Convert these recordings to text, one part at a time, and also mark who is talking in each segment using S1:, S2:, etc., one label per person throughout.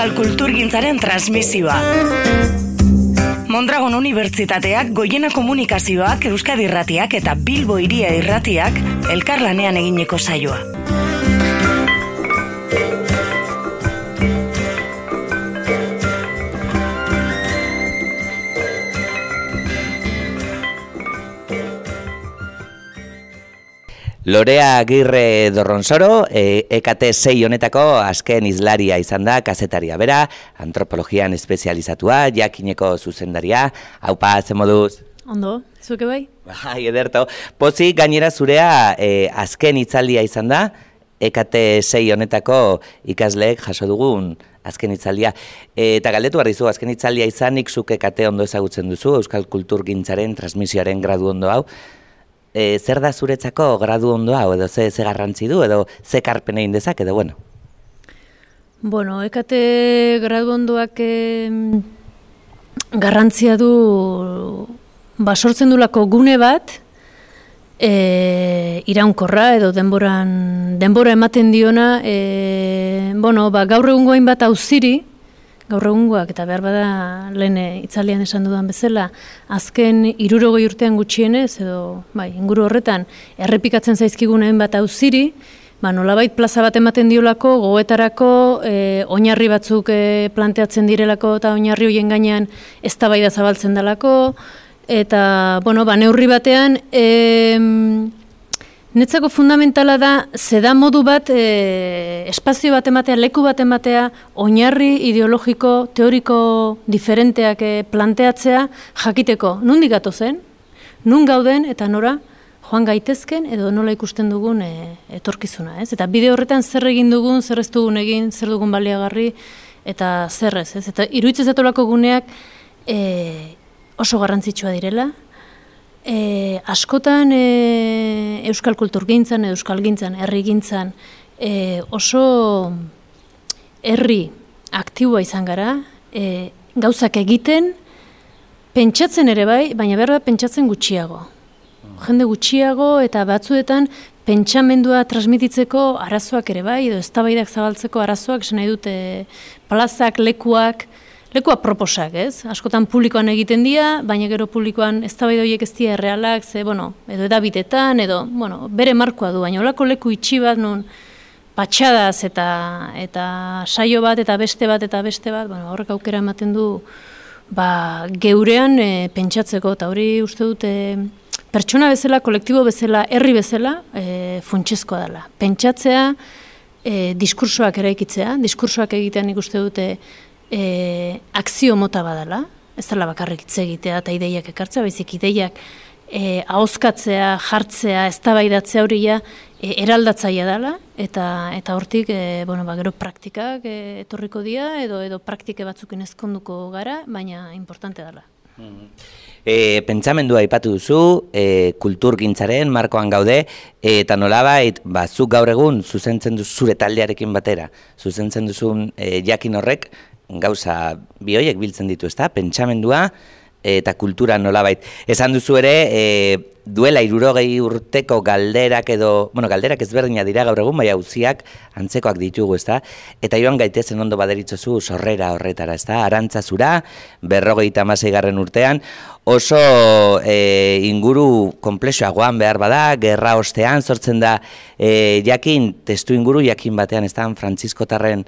S1: Euskal Kulturgintzaren transmisioa. Mondragon Unibertsitateak, Goiena Komunikazioak, Euskadi Irratiak eta Bilbo Iria Irratiak elkarlanean egineko saioa.
S2: Lorea Agirre Dorronsoro, e, EKT 6 honetako azken izlaria izan da, kazetaria bera, antropologian espezializatua, jakineko zuzendaria, haupa, ze moduz?
S3: Ondo, zuke bai?
S2: Bai, ederto. Pozi, gainera zurea e, azken itzaldia izan da, EKT 6 honetako ikasleek jaso dugun azken itzaldia. E, eta galdetu behar dizu, azken itzaldia izanik zuk EKT ondo ezagutzen duzu, Euskal Kultur Gintzaren transmisioaren gradu ondo hau, e, zer da zuretzako gradu ondoa, edo ze, ze garrantzi du, edo ze karpen egin dezak, edo bueno?
S3: Bueno, ekate gradu ondoak e, garrantzia du basortzen dulako gune bat, e, iraunkorra edo denboran denbora ematen diona, e, bueno, ba, gaur egun bat auziri, gaur egungoak eta behar bada lehen itzalian esan dudan bezala, azken irurogoi urtean gutxienez, edo bai, inguru horretan, errepikatzen zaizkiguneen bat auziri, ba, nolabait plaza bat ematen diolako, goetarako, e, oinarri batzuk e, planteatzen direlako eta oinarri hoien gainean ez zabaltzen dalako, eta, bueno, ba, neurri batean, e, Netzako fundamentala da, zeda modu bat, e, espazio bat ematea, leku bat ematea, oinarri ideologiko, teoriko diferenteak e, planteatzea, jakiteko, nundi gato zen, nun gauden eta nora, joan gaitezken edo nola ikusten dugun e, etorkizuna, ez? Eta bide horretan zer egin dugun, zer ez dugun egin, zer dugun baliagarri, eta zer ez, ez? Eta iruditzen zatolako guneak e, oso garrantzitsua direla, E, askotan e, Euskal Kulturgintzan, Euskal Gintzan, Herri Gintzan e, oso herri aktiboa izan gara, e, gauzak egiten, pentsatzen ere bai, baina behar da pentsatzen gutxiago. Jende gutxiago eta batzuetan pentsamendua transmititzeko arazoak ere bai, edo eztabaidak zabaltzeko arazoak, esan nahi dute plazak, lekuak, Lekua proposak, ez? Askotan publikoan egiten dira, baina gero publikoan ez da horiek ez dira errealak, ze, bueno, edo edabitetan, edo, bueno, bere markoa du, baina olako leku itxi bat, non, patxadaz eta, eta saio bat, eta beste bat, eta beste bat, bueno, horrek aukera ematen du, ba, geurean e, pentsatzeko, eta hori uste dute, pertsona bezala, kolektibo bezala, herri bezala, e, funtsezkoa dela. Pentsatzea, e, diskursoak eraikitzea, diskursoak egitean ikuste dute, e, akzio mota badala, ez dela bakarrik hitz egitea eta ideiak ekartzea, baizik ideiak e, ahoskatzea, jartzea, eztabaidatzea hori ja e, eraldatzaia dela eta eta hortik e, bueno, ba, gero praktikak e, etorriko dira edo edo praktike batzukin ezkonduko gara, baina importante dela.
S2: E, pentsamendua aipatu duzu, e, kulturgintzaren markoan gaude, eta nolabait, ba, zuk gaur egun zuzentzen duzu zure taldearekin batera, zuzentzen duzun e, jakin horrek, gauza bioiek biltzen ditu, ezta? Pentsamendua eta kultura nolabait. Esan duzu ere, e, duela irurogei urteko galderak edo, bueno, galderak ezberdina dira gaur egun, bai hauziak antzekoak ditugu, ezta? Eta joan gaitezen ondo baderitzozu sorrera horretara, ezta? Arantzazura, berrogei tamasei garren urtean, oso e, inguru komplexoagoan behar bada, gerra ostean sortzen da, e, jakin, testu inguru jakin batean, ezta? Francisco Tarren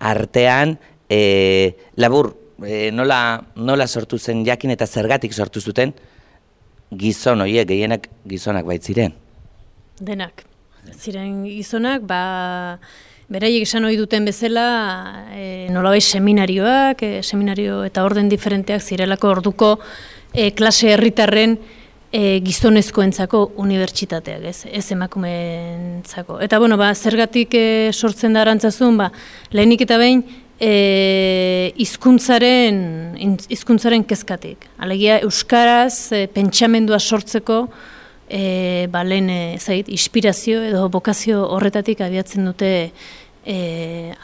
S2: artean, e, labur, e, nola, nola sortu zen jakin eta zergatik sortu zuten gizon horiek gehienak gizonak baitziren?
S3: Denak. Ziren gizonak, ba, beraiek esan ohi duten bezala, e, nola seminarioak, e, seminario eta orden diferenteak zirelako orduko e, klase herritarren e, gizonezkoentzako unibertsitateak, ez, ez emakumeentzako. Eta bueno, ba, zergatik e, sortzen da arantzazun, ba, lehenik eta behin, e, izkuntzaren, izkuntzaren kezkatik. Alegia, Euskaraz e, pentsamendua sortzeko e, ba, lehen e, zait, inspirazio edo bokazio horretatik abiatzen dute e,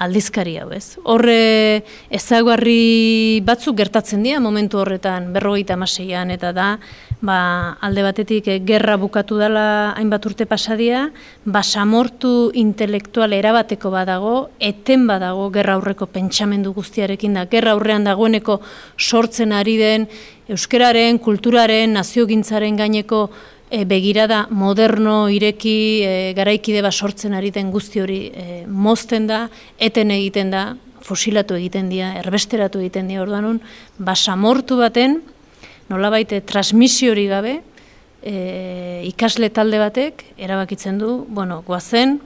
S3: aldizkari hau, ez? Horre ezaguarri batzuk gertatzen dira momentu horretan berrogeita amaseian eta da ba, alde batetik e, gerra bukatu dela hainbat urte pasadia, basamortu intelektual erabateko badago, eten badago gerra aurreko pentsamendu guztiarekin da, gerra aurrean dagoeneko sortzen ari den euskararen, kulturaren, naziogintzaren gaineko e, begirada moderno, ireki, e, garaikide bat sortzen ari den guzti hori e, mozten da, eten egiten da, fosilatu egiten dira, erbesteratu egiten dira ordanun, basamortu baten, nola baite transmisio hori gabe, e, ikasle talde batek, erabakitzen du, bueno, guazen,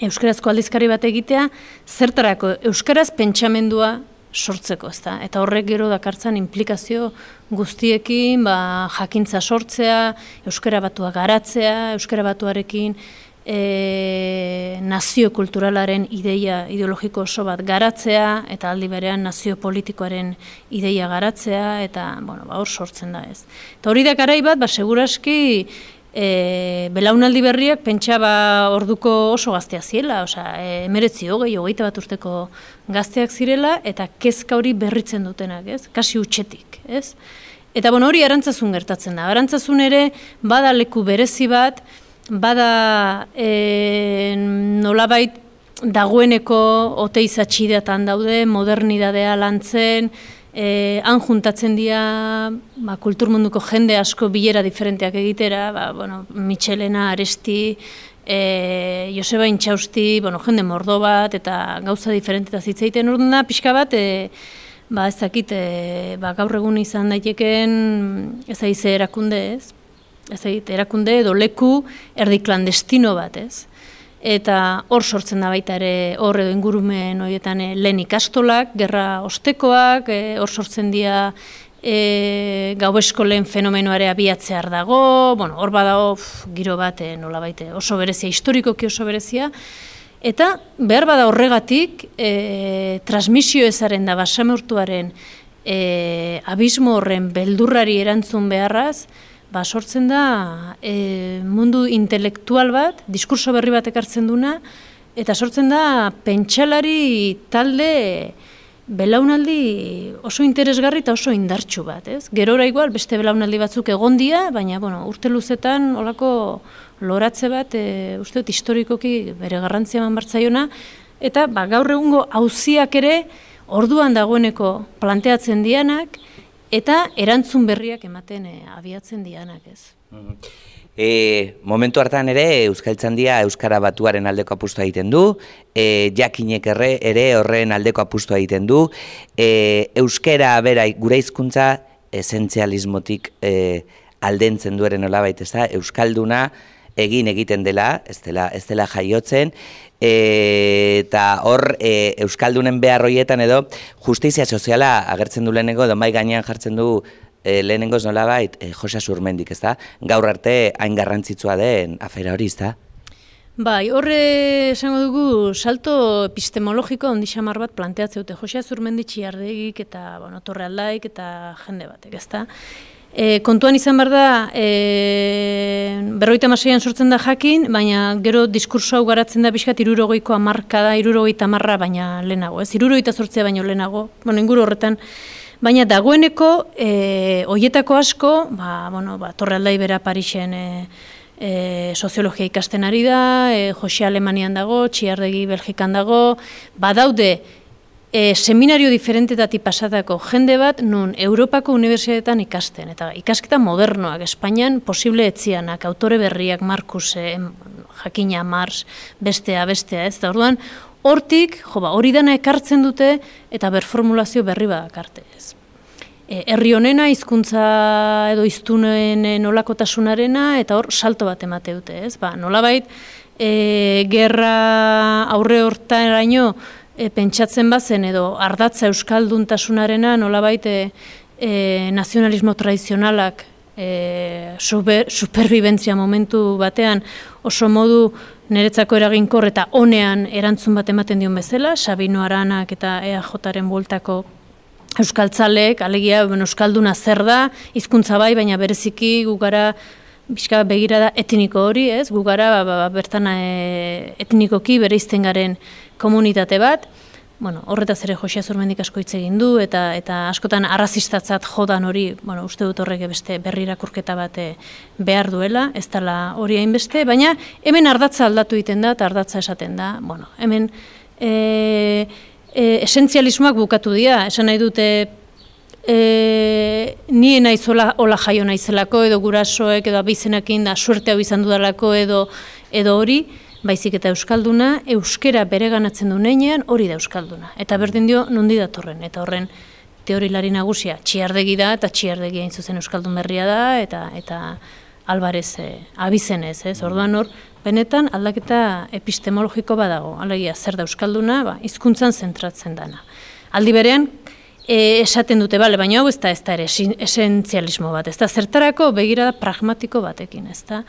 S3: Euskarazko aldizkari bat egitea, zertarako Euskaraz pentsamendua sortzeko, ezta? Eta horrek gero dakartzan implikazio guztiekin, ba, jakintza sortzea, euskara batua garatzea, euskara batuarekin e, nazio kulturalaren ideia ideologiko oso bat garatzea eta aldi berean nazio politikoaren ideia garatzea eta bueno, ba, hor sortzen da ez. Eta hori da garai bat, ba, seguraski e, belaunaldi berriak pentsaba orduko oso gaztea ziela, osea, e, emeretzi hogei, hogeita bat urteko gazteak zirela, eta kezka hori berritzen dutenak, ez? Kasi utxetik, ez? Eta bon, hori arantzazun gertatzen da. Arantzazun ere, bada leku berezi bat, bada e, nolabait dagoeneko oteizatxideatan daude, modernidadea lantzen, E, han juntatzen dira ba, kulturmunduko jende asko bilera diferenteak egitera, ba, bueno, Michelena, Aresti, e, Joseba Intxausti, bueno, jende mordo bat, eta gauza diferente eta zitzaiten urduan da, pixka bat, e, ba, ez dakit, e, ba, gaur egun izan daiteken ez aize erakunde ez, ez erakunde edo leku erdi klandestino bat ez? Eta hor sortzen da baita ere hor edo ingurumen horietan e, lehen ikastolak, gerra ostekoak, eh, hor sortzen dira e, gau eskolen fenomenoare abiatzear dago, bueno, hor badago giro bat e, nola baite oso berezia, historikoki oso berezia, eta behar bada horregatik e, transmisio ezaren da basamurtuaren e, abismo horren beldurrari erantzun beharraz, ba, sortzen da e, mundu intelektual bat, diskurso berri bat ekartzen duna, eta sortzen da pentsalari talde belaunaldi oso interesgarri eta oso indartsu bat, ez? Gerora igual beste belaunaldi batzuk egondia, baina bueno, urte luzetan olako loratze bat, e, uste dut historikoki bere garrantzia eman bartzaiona, eta ba, gaur egungo hauziak ere orduan dagoeneko planteatzen dianak, eta erantzun berriak ematen e, abiatzen dianak ez.
S2: E, momentu hartan ere Euskaltzandia Euskara Batuaren aldeko apustu egiten du, e, jakinek erre, ere horren aldeko apustu egiten du, e, Euskara bera gure hizkuntza esentzialismotik e, aldentzen dueren olabait, ez da, Euskalduna egin egiten dela, ez dela, ez dela jaiotzen, eta hor e, Euskaldunen behar horietan edo justizia soziala agertzen du lehenengo, edo mai gainean jartzen du e, lehenengo nola bait, e, Josa Surmendik, ez da? Gaur arte hain garrantzitsua den afera hori, ez da?
S3: Bai, horre esango dugu salto epistemologiko ondi xamar bat planteatze dute Josia Zurmendi txiardegik eta bueno, torre aldaik eta jende batek, ezta? E, kontuan izan behar da, e, berroita maseian sortzen da jakin, baina gero diskurso hau garatzen da bizkat irurogoiko amarka da, irurogoita amarra baina lehenago, ez? Irurogoita sortzea baino lehenago, bueno, inguru horretan, baina dagoeneko, e, oietako asko, ba, bueno, ba, torre aldai bera Parixen e, e, soziologia ikasten ari da, e, Josia Alemanian dago, Txiardegi Belgikan dago, badaude, e, seminario diferentetati pasatako jende bat nun Europako unibertsitateetan ikasten. Eta ikasketa modernoak, Espainian posible etzianak, autore berriak, Markus, e, Jakina, Mars, bestea, bestea, ez da orduan, hortik, jo ba, hori dana ekartzen dute eta berformulazio berri bat arte ez. E, herri honena hizkuntza edo iztunen nolakotasunarena eta hor salto bat emate dute, ez? Ba, nolabait, e, gerra aurre hortaraino, e, pentsatzen bazen edo ardatza euskalduntasunarena nolabait e, e, nazionalismo tradizionalak e, super, superbibentzia momentu batean oso modu niretzako eraginkor eta honean erantzun bat ematen dion bezala, Sabino Aranak eta EAJaren bueltako euskaltzalek, alegia bueno, euskalduna zer da, hizkuntza bai, baina bereziki gugara Bizka begira da etniko hori, ez? Gu gara ba, ba, bertan e, etnikoki bere garen komunitate bat, bueno, horretaz ere Josia Zurmendik asko hitz egin du eta eta askotan arrazistatzat jodan hori, bueno, uste dut horrek beste berri irakurketa bat eh, behar duela, ez dela hori hainbeste, baina hemen ardatza aldatu egiten da eta ardatza esaten da, bueno, hemen e, e, esentzialismoak bukatu dira, esan nahi dute e, ni naiz ola, ola jaio naizelako edo gurasoek edo abizenekin da suerte hau izan dudalako edo edo hori, baizik eta euskalduna euskera bereganatzen du neinean hori da euskalduna eta berdin dio nondi datorren eta horren teorilari nagusia txiardegi da eta txiardegi hain zuzen euskaldun berria da eta eta albarez e, abizenez, ez? Orduan hor benetan aldaketa epistemologiko badago. Alegia zer da euskalduna, ba hizkuntzan zentratzen dana. Aldi berean e, esaten dute bale, baina hau ez da ez da ere esentzialismo bat, ez da zertarako begirada pragmatiko batekin, ez da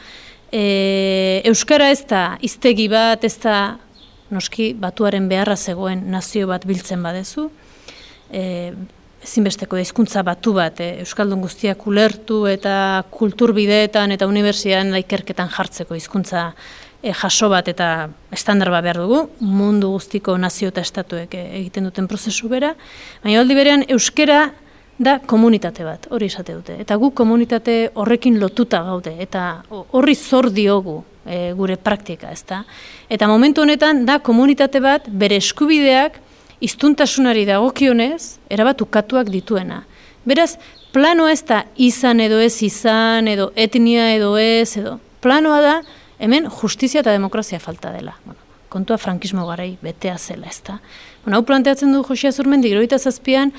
S3: e, Euskara ez da iztegi bat, ez da noski batuaren beharra zegoen nazio bat biltzen badezu, e, ezinbesteko hizkuntza batu bat, e, Euskaldun guztiak ulertu eta kulturbideetan eta unibertsian laikerketan jartzeko hizkuntza e, jaso bat eta estandar bat behar dugu, mundu guztiko nazio eta estatuek e, egiten duten prozesu bera, baina aldi berean Euskara da komunitate bat, hori esate dute. Eta gu komunitate horrekin lotuta gaude, eta horri zor diogu e, gure praktika, ezta? Eta momentu honetan da komunitate bat bere eskubideak iztuntasunari dagokionez erabat ukatuak dituena. Beraz, planoa ez da izan edo ez izan, edo etnia edo ez, edo planoa da hemen justizia eta demokrazia falta dela. Bueno, kontua frankismo garai betea zela, ezta? Bueno, hau planteatzen du Josia Zurmendi, giroita zazpian,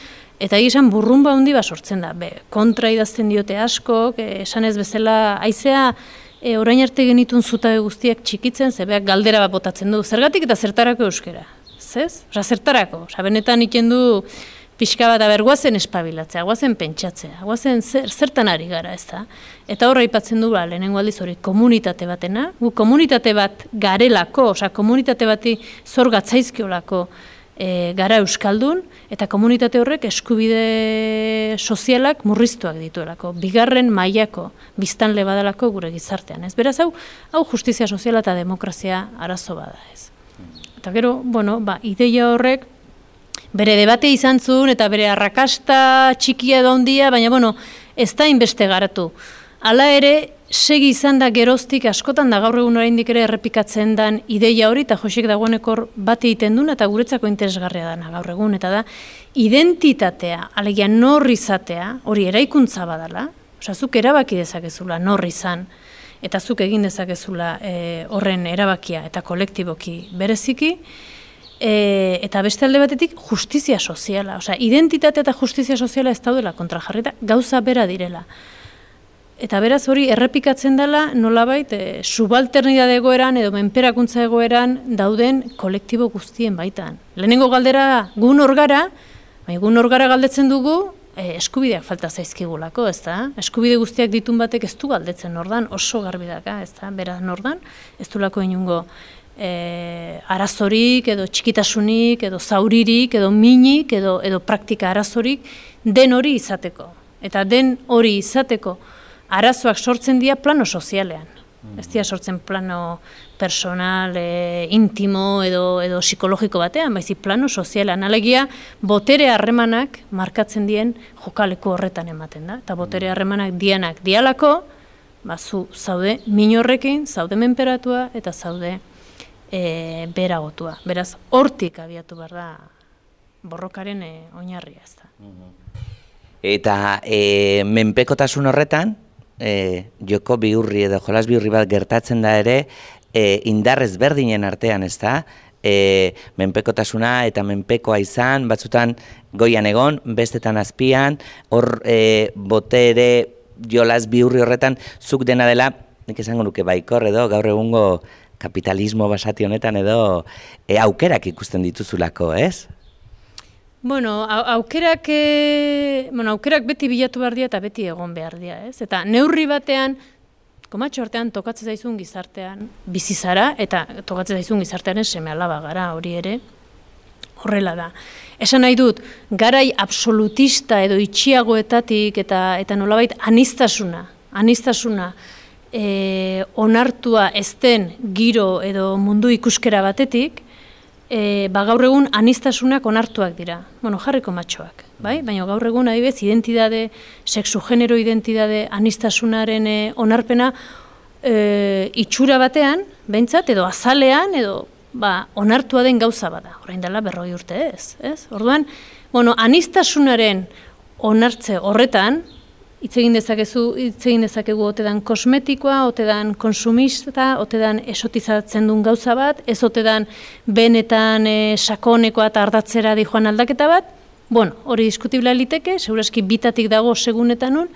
S3: Eta esan burrumba handi bat sortzen da. Be, kontra idazten diote asko, esan ez bezala, aizea e, orain arte genitun zutabe guztiak txikitzen, zebeak galdera bat botatzen du. Zergatik eta zertarako euskera? Zez? Osa, zertarako? Osa, benetan iken du pixka bat aber guazen espabilatzea, guazen pentsatzea, guazen zer, zertan ari gara, ez da? Eta horra ipatzen du, ba, lehenengo aldiz hori komunitate batena, gu komunitate bat garelako, osa, komunitate bati zor gatzaizkiolako, e, gara euskaldun eta komunitate horrek eskubide sozialak murriztuak dituelako, bigarren mailako biztanle badalako gure gizartean, ez? Beraz hau, hau justizia soziala eta demokrazia arazo bada, ez? Eta gero, bueno, ba, ideia horrek bere debate izan zuen eta bere arrakasta txikia da hondia, baina bueno, ez da inbeste garatu. Hala ere, segi izan da geroztik askotan da gaur egun oraindik ere errepikatzen dan ideia hori eta Josek dagoeneko bat egiten duen eta guretzako interesgarria dana gaur egun eta da identitatea, alegia nor izatea, hori eraikuntza badala, osea zuk erabaki dezakezula nor izan eta zuk egin dezakezula e, horren erabakia eta kolektiboki bereziki e, eta beste alde batetik justizia soziala, osea identitate eta justizia soziala ez daudela kontrajarrita, gauza bera direla. Eta beraz hori errepikatzen dela nolabait e, subalternidade egoeran edo menperakuntza egoeran dauden kolektibo guztien baitan. Lehenengo galdera gun orgara, gun orgara galdetzen dugu e, eskubideak falta zaizkigulako, ez da? Eskubide guztiak ditun batek ez du galdetzen nordan, oso garbidaka, ez da? Beraz nordan, ez du lako inungo e, arazorik edo txikitasunik edo zauririk edo minik edo, edo praktika arazorik den hori izateko. Eta den hori izateko arazoak sortzen dira plano sozialean. Mm. Ez dira sortzen plano personal, e, intimo edo, edo psikologiko batean, baizik plano sozialean. Alegia, botere harremanak markatzen dien jokaleko horretan ematen da. Eta botere mm. harremanak dianak dialako, ba, zu zaude minorrekin, zaude menperatua eta zaude e, beragotua. Beraz, hortik abiatu behar da borrokaren e, oinarria ez da.
S2: Eta e, menpekotasun horretan, e, joko bihurri edo jolas bihurri bat gertatzen da ere e, indarrez berdinen artean, ez da? E, menpekotasuna eta menpekoa izan, batzutan goian egon, bestetan azpian, hor e, botere jolas bihurri horretan, zuk dena dela, nik esango nuke baikor edo, gaur egungo kapitalismo basati honetan edo e, aukerak ikusten dituzulako, ez?
S3: Bueno, aukerak, e, bueno, aukerak beti bilatu behar dira eta beti egon behar dira, ez? Eta neurri batean, komatxo artean tokatzen zaizun gizartean bizizara, eta tokatzen zaizun gizartean seme alaba gara hori ere, horrela da. Esan nahi dut, garai absolutista edo itxiagoetatik eta eta nolabait anistasuna, anistasuna e, onartua ezten giro edo mundu ikuskera batetik, e, ba, gaur egun anistasunak onartuak dira, bueno, jarriko matxoak, bai? Baina gaur egun adibez identidade, sexu genero identidade anistasunaren e, onarpena e, itxura batean, behintzat, edo azalean, edo ba, onartua den gauza bada, orain dela berroi urte ez, ez? Orduan, bueno, anistasunaren onartze horretan, hitz egin dezakezu, hitz egin dezakegu otedan kosmetikoa, otedan konsumista, otedan esotizatzen duen gauza bat, ez otedan benetan e, sakonekoa eta ardatzera di joan aldaketa bat, bueno, hori diskutibla liteke, segurazki bitatik dago segunetan un,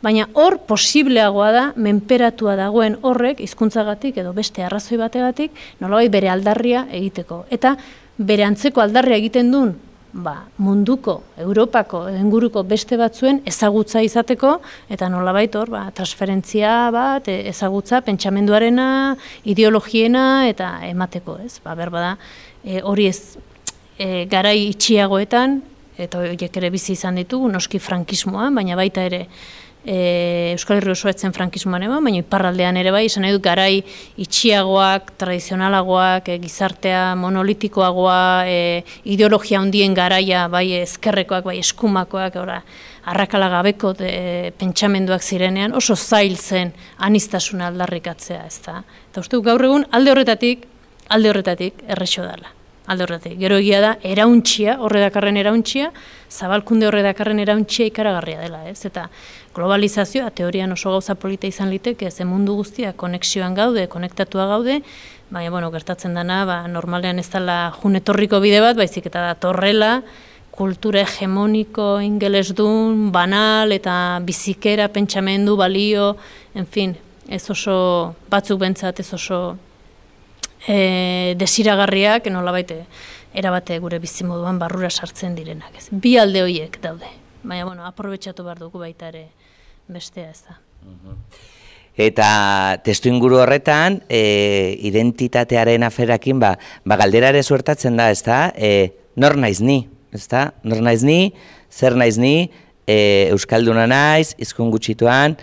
S3: baina hor posibleagoa da, menperatua dagoen horrek, hizkuntzagatik edo beste arrazoi bategatik, nolabait bere aldarria egiteko. Eta bere antzeko aldarria egiten duen ba, munduko, Europako, enguruko beste batzuen ezagutza izateko, eta nolabait hor, ba, transferentzia bat, e, ezagutza, pentsamenduarena, ideologiena, eta emateko, ez? Ba, berba da, e, hori ez, e, garai itxiagoetan, eta horiek ere bizi izan ditugu, noski frankismoa, baina baita ere, e, Euskal Herri oso etzen frankismoan eba, baina iparraldean ere bai, esan edut garai itxiagoak, tradizionalagoak, e, gizartea monolitikoagoa, e, ideologia handien garaia, bai ezkerrekoak, bai eskumakoak, ora, arrakala gabeko de, pentsamenduak zirenean, oso zail zen anistasuna aldarrikatzea, ez da. Eta uste gaur egun, alde horretatik, alde horretatik, errexo dela alde horretik. Gero egia da, erauntxia, horre dakarren erauntxia, zabalkunde horre dakarren erauntxia ikaragarria dela, ez? Eta globalizazioa, teorian oso gauza polita izan liteke, ze mundu guztia konexioan gaude, konektatua gaude, baina, bueno, gertatzen dana, ba, normalean ez dela junetorriko bide bat, baizik eta da torrela, kultura hegemoniko, ingeles dun, banal, eta bizikera, pentsamendu, balio, en fin, ez oso, batzuk bentsat, ez oso e, desiragarriak nola baite erabate gure bizimoduan barrura sartzen direnak. Ez. Bi alde horiek daude. Baina, bueno, aprobetsatu behar dugu baita ere bestea ez da.
S2: Eta testu inguru horretan, e, identitatearen aferakin, ba, ba galdera ere suertatzen da, ez da, e, nor naiz ni, ez da, nor naiz ni, zer naiz ni, e, Euskalduna naiz, izkun gutxituan,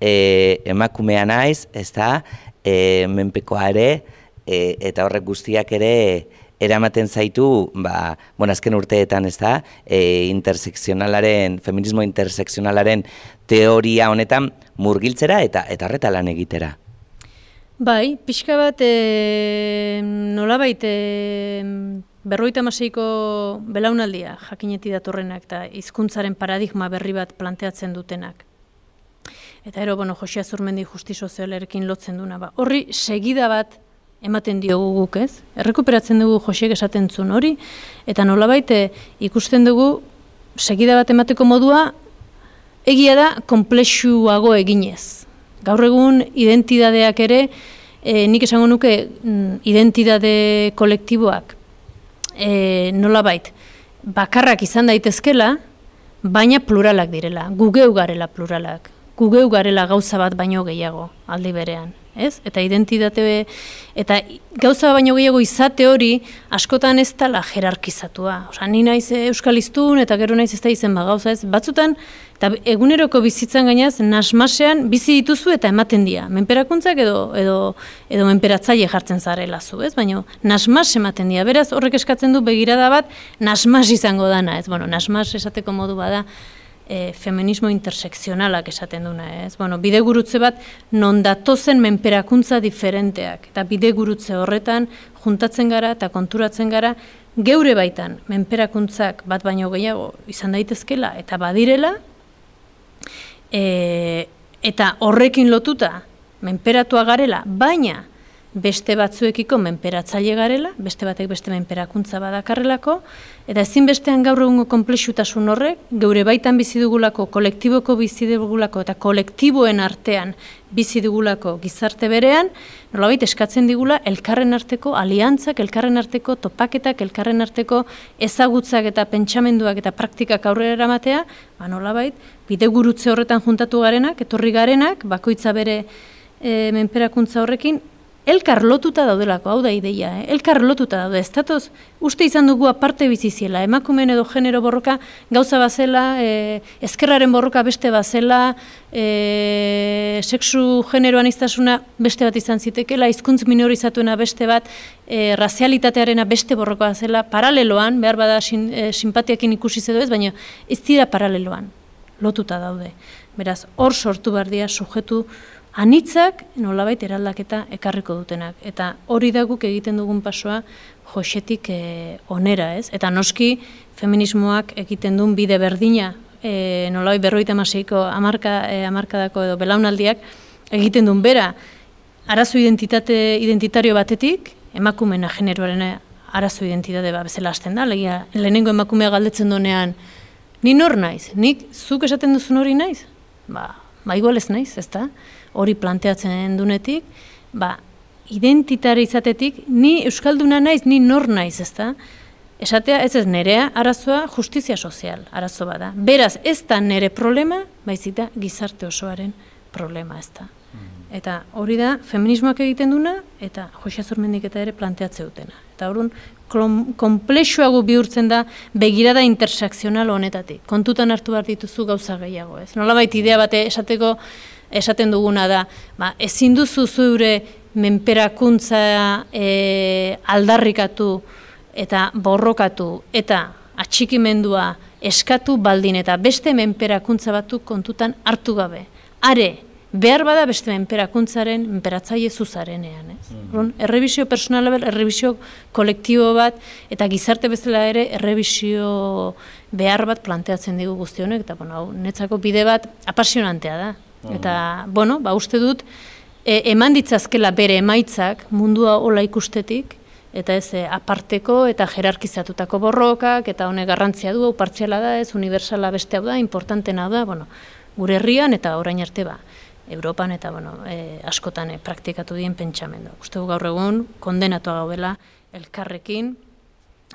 S2: e, emakumea naiz, ez da, e, menpekoa ere, e, eta horrek guztiak ere eramaten zaitu, ba, bueno, azken urteetan ez da, e, intersekzionalaren, feminismo intersekzionalaren teoria honetan murgiltzera eta eta horreta lan egitera.
S3: Bai, pixka bat e, nola baite berroita maseiko belaunaldia jakineti datorrenak eta hizkuntzaren paradigma berri bat planteatzen dutenak. Eta ero, bueno, Josia Zurmendi justi sozialerekin lotzen duna. Ba. Horri, segida bat ematen diogu guk, ez? Errekuperatzen dugu Josiek esaten zuen hori, eta nolabait eh, ikusten dugu segida bat emateko modua egia da konplexuago eginez. Gaur egun identidadeak ere, e, nik esango nuke mm, identidade kolektiboak e, nolabait bakarrak izan daitezkela, baina pluralak direla, gugeu garela pluralak, gugeu garela gauza bat baino gehiago aldi berean ez? Eta identitate eta gauza baino gehiago izate hori askotan ez dela jerarkizatua. Osea, ni naiz euskaliztun eta gero naiz ez da izen ba gauza, ez? Batzutan eta eguneroko bizitzan gainaz nasmasean bizi dituzu eta ematen dira. Menperakuntzak edo edo edo menperatzaile jartzen zarela zu, ez? Baino nasmas ematen dira. Beraz, horrek eskatzen du begirada bat nasmas izango dana, ez? Bueno, nasmas esateko modu bada e, feminismo intersekzionalak esaten duna, ez? Bueno, bide gurutze bat non datozen menperakuntza diferenteak, eta bide gurutze horretan juntatzen gara eta konturatzen gara geure baitan menperakuntzak bat baino gehiago izan daitezkela eta badirela, e, eta horrekin lotuta menperatua garela, baina beste batzuekiko menperatzaile garela, beste batek beste menperakuntza badakarrelako, eta ezinbestean gaur egungo konplexutasun horrek, geure baitan bizi dugulako, kolektiboko bizi dugulako eta kolektiboen artean bizi dugulako gizarte berean, nolabait eskatzen digula elkarren arteko aliantzak, elkarren arteko topaketak, elkarren arteko ezagutzak eta pentsamenduak eta praktikak aurrera eramatea, ba nolabait, bide gurutze horretan juntatu garenak, etorri garenak, bakoitza bere e, menperakuntza horrekin, elkar lotuta daudelako, hau da ideia, eh? elkar lotuta daude, ez uste izan dugu aparte biziziela, emakumen edo genero borroka gauza bazela, e, ezkerraren borroka beste bazela, e, sexu generoan iztasuna beste bat izan zitekela, hizkuntz minorizatuena beste bat, e, razialitatearena beste borroka bazela, paraleloan, behar bada sin, e, simpatiakin ikusi zedo ez, baina ez dira paraleloan, lotuta daude. Beraz, hor sortu behar dira sujetu anitzak nolabait eraldaketa ekarriko dutenak. Eta hori da guk egiten dugun pasoa josetik e, onera, ez? Eta noski feminismoak egiten duen bide berdina, e, nolabait berroita maseiko amarka, e, amarkadako edo belaunaldiak egiten duen bera, arazo identitate identitario batetik, emakumena generoaren arazo identitate ba, bezala hasten da, legia, lehenengo emakumea galdetzen duenean, ni nor naiz, nik zuk esaten duzun hori naiz? Ba, ba igual ez naiz, ez da? Hori planteatzen dunetik, ba, identitari izatetik, ni euskalduna naiz, ni nor naiz, ezta? Esatea, ez ez nerea, arazoa justizia sozial, arazo bada. Beraz, ez da nere problema, baizik da gizarte osoaren problema, ez da. Mm-hmm. Eta hori da, feminismoak egiten duna, eta Josia Zurmendik eta ere planteatze dutena. Eta horun, komplexuago bihurtzen da begirada intersekzional honetatik. Kontutan hartu behar dituzu gauza gehiago, ez? Nola idea bate esateko, esaten duguna da, ba, ezin duzu zure menperakuntza e, aldarrikatu eta borrokatu eta atxikimendua eskatu baldin eta beste menperakuntza batzuk kontutan hartu gabe. Are, behar bada beste menperakuntzaren menperatzaile zuzarenean. Ez? Mm. Errebizio personala behar, errebizio kolektibo bat eta gizarte bezala ere errebizio behar bat planteatzen digu guztionek, eta bueno, netzako bide bat apasionantea da. Eta, bueno, ba, uste dut, e, eman ditzazkela bere emaitzak mundua hola ikustetik, eta ez e, aparteko eta jerarkizatutako borrokak, eta honek garrantzia du, partziala da, ez universala beste hau da, importantena da, bueno, gure herrian eta orain arte ba, Europan eta bueno, e, askotan e, praktikatu dien pentsamendu. Uste gaur egun, kondenatu gaudela elkarrekin,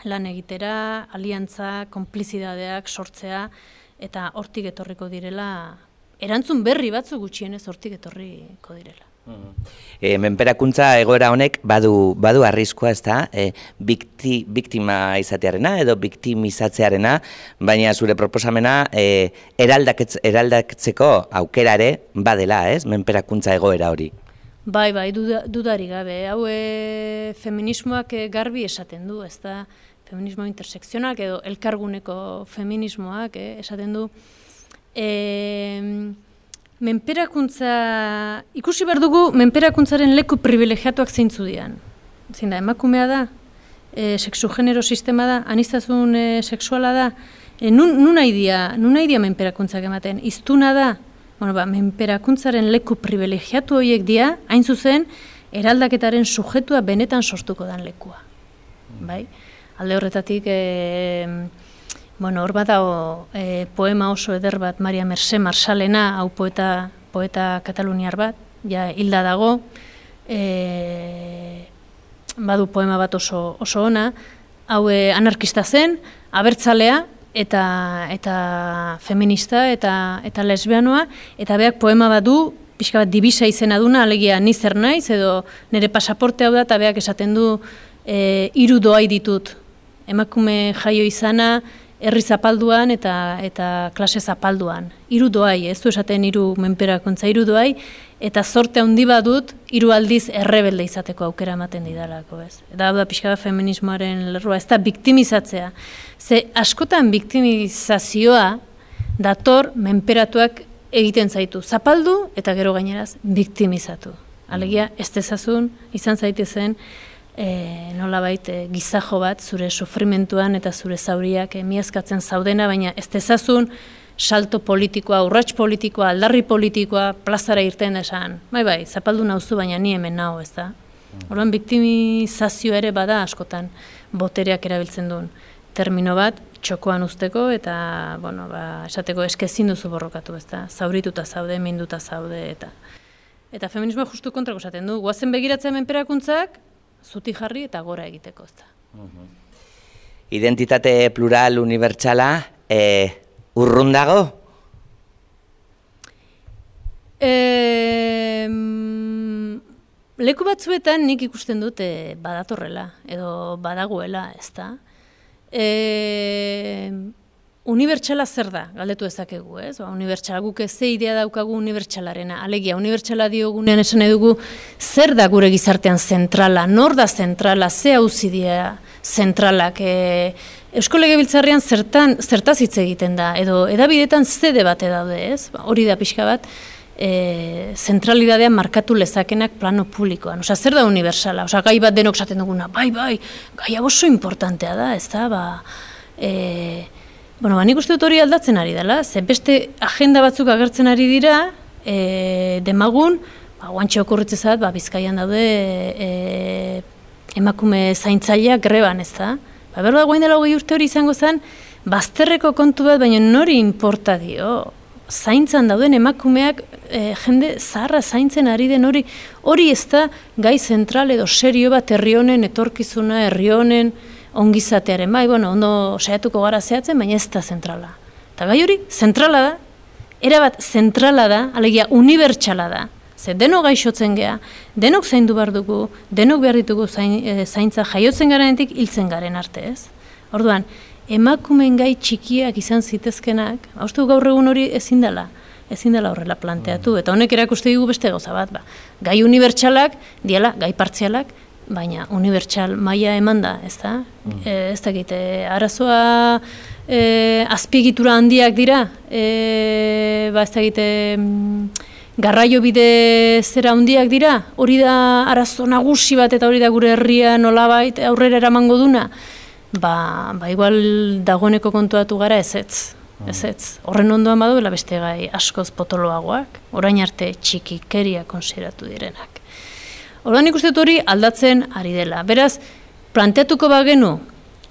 S3: lan egitera, aliantza, konplizidadeak sortzea, eta hortik etorriko direla erantzun berri batzu gutxienez hortik etorriko direla.
S2: E, menperakuntza egoera honek badu badu arriskoa, ezta? E, bikti, biktima izatearena edo biktimizatzearena, baina zure proposamena e, eraldaketz, eraldaketzeko aukerare badela, ez? Menperakuntza egoera hori.
S3: Bai, bai, dudari gabe. Hau e, feminismoak garbi esaten du, ezta? Feminismo intersekzional edo elkarguneko feminismoak e, esaten du e, menperakuntza, ikusi behar dugu menperakuntzaren leku privilegiatuak zeintzu dian. Zein da, emakumea da, e, sexu genero sistema da, anistazun e, sexuala da, e, nun, nun dia, nun dia menperakuntzak ematen, iztuna da, bueno, ba, menperakuntzaren leku privilegiatu horiek dia, hain zuzen, eraldaketaren sujetua benetan sortuko dan lekua. Bai? Alde horretatik, e, Bueno, hor bada e, poema oso eder bat Maria Merse Marsalena, hau poeta, poeta kataluniar bat, ja hilda dago, e, badu poema bat oso, oso ona, hau e, anarkista zen, abertzalea, eta, eta feminista, eta, eta lesbianoa, eta beak poema bat du, pixka bat dibisa izena duna, alegia nizer naiz, edo nire pasaporte hau da, eta beak esaten du, e, iru doai ditut, emakume jaio izana, herri zapalduan eta eta klase zapalduan. Hiru doai, ez du esaten hiru menperakuntza hiru doai eta zorte handi badut hiru aldiz errebelde izateko aukera ematen didalako, ez. Eta da pixka feminismoaren lerroa, ez da biktimizatzea. Ze askotan biktimizazioa dator menperatuak egiten zaitu. Zapaldu eta gero gaineraz biktimizatu. Alegia, ez dezazun, izan zaitezen, e, nola baite gizajo bat zure sufrimentuan eta zure zauriak emiazkatzen zaudena, baina ez dezazun salto politikoa, urrats politikoa, aldarri politikoa, plazara irten esan. Bai, bai, zapaldu nauzu baina ni hemen naho, ez da. Horban, biktimizazio ere bada askotan botereak erabiltzen duen termino bat, txokoan usteko eta, bueno, ba, esateko eskezin duzu borrokatu, ez da. Zaurituta zaude, minduta zaude, eta... Eta feminismoa justu kontrako esaten du. Guazen begiratzen menperakuntzak, zuti jarri eta gora egiteko ezta.
S2: Identitate plural unibertsala e, urrun dago?
S3: E, leku batzuetan nik ikusten dut e, badatorrela, edo badagoela, ez da. E, unibertsala zer da, galdetu ezakegu, ez? Ba, unibertsala guk ze idea daukagu unibertsalarena. Alegia, unibertsala diogunean esan dugu zer da gure gizartean zentrala, nor da zentrala, ze hauzidea zentralak. E, Eusko Legebiltzarrean zertan, zertaz hitz egiten da, edo edabidetan zede bate daude, ez? Ba, hori da pixka bat, e, zentralidadea markatu lezakenak plano publikoan. Osa, zer da unibertsala? Osa, gai bat denok zaten duguna, bai, bai, gai oso importantea da, ez da, ba, e, bueno, ba, nik uste dut hori aldatzen ari dela, ze beste agenda batzuk agertzen ari dira, e, demagun, ba, guantxe okurritzezat, ba, bizkaian daude, e, emakume zaintzaileak greban, ez da? Ba, berda, guain dela hogei urte hori izango zen, bazterreko kontu bat, baina nori inporta dio, zaintzan dauden emakumeak e, jende zaharra zaintzen ari den hori. Hori ez da gai zentral edo serio bat herri honen etorkizuna herri honen ongizatearen. Bai bueno ondo saiatuko gara zehatzen baina ez da zentrala. Eta gai hori zentrala da. Era bat zentrala da alegia unibertsala da. Ze denok gaixotzen gea denok zaindu behar dugu denok behar ditugu zain, e, zaintza jaiotzen garenetik hiltzen garen arte ez? Orduan emakumen gai txikiak izan zitezkenak, haustu gaur egun hori ezin dela, ezin dela horrela planteatu, mm. eta honek erakuste digu beste gauza bat, ba. gai unibertsalak, diala, gai partzialak, baina unibertsal maila eman da, ez da? Mm. E, ez da gite, arazoa e, azpiegitura handiak dira, e, ba ez da gite, mm, garraio bide zera handiak dira, hori da arazo nagusi bat eta hori da gure herria nolabait aurrera eramango duna, ba, ba igual dagoeneko kontuatu gara ez ez. Mm. Ez ez. Horren ondoan baduela beste gai askoz potoloagoak, orain arte txikikeria konsideratu direnak. Orduan ikuste hori aldatzen ari dela. Beraz, planteatuko bagenu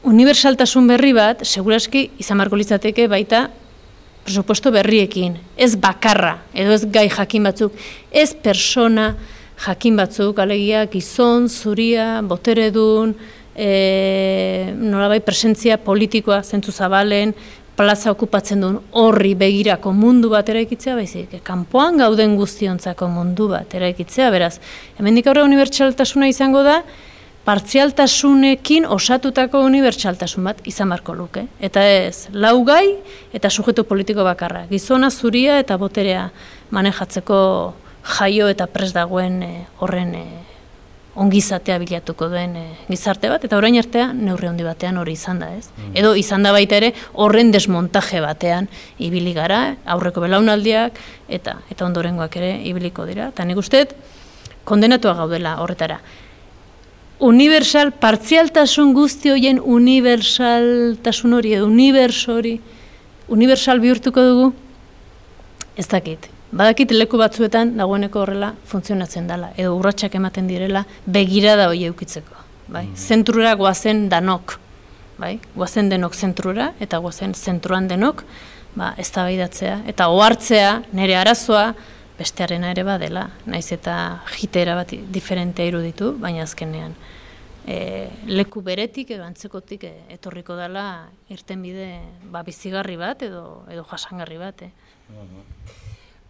S3: unibersaltasun berri bat, seguraski izan marko litzateke baita presupuesto berriekin, ez bakarra, edo ez gai jakin batzuk, ez persona jakin batzuk, alegia, gizon, zuria, boteredun, e, nolabai presentzia politikoa zentzu zabalen, plaza okupatzen duen horri begirako mundu bat eraikitzea, baizik, kanpoan gauden guztiontzako mundu bat eraikitzea, beraz, hemendik aurre unibertsaltasuna izango da, partzialtasunekin osatutako unibertsaltasun bat izan barko luke. Eta ez, laugai eta sujetu politiko bakarra. Gizona, zuria eta boterea manejatzeko jaio eta pres dagoen eh, horren e, ongizatea bilatuko duen e, gizarte bat, eta orain artea neurri handi batean hori izan da, ez? Mm. Edo izan da baita ere horren desmontaje batean ibili gara, aurreko belaunaldiak eta eta ondorengoak ere ibiliko dira. Eta nik uste, kondenatua gaudela horretara. Universal, partzialtasun guzti horien universaltasun hori, edo universori, universal bihurtuko dugu, ez dakit. Badakit leku batzuetan dagoeneko horrela funtzionatzen dela, edo urratsak ematen direla begirada hori eukitzeko. Bai? Mm. Zentrura goazen danok, bai? goazen denok zentrura, eta goazen zentruan denok, ba, ez eta ohartzea nire arazoa, bestearena ere badela, naiz eta jitera bat diferentea iruditu, baina azkenean e, leku beretik edo antzekotik e, etorriko dela irtenbide ba, bizigarri bat edo, edo jasangarri bat. Eh?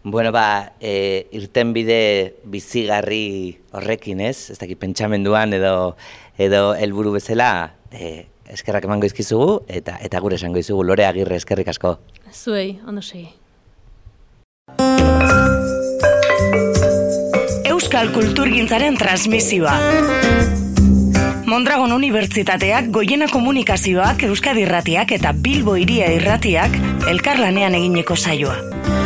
S2: Bueno, ba, e, irten bide bizigarri horrekin, ez? Ez dakit pentsamenduan edo edo helburu bezala, e, eskerrak emango izkizugu eta eta gure esango izugu lore agirre eskerrik asko.
S3: Zuei, ondo segi.
S1: Euskal Kulturgintzaren transmisioa. Mondragon Unibertsitateak, Goiena Komunikazioak, Euskadi Irratiak eta Bilbo Iria Irratiak elkarlanean egineko saioa.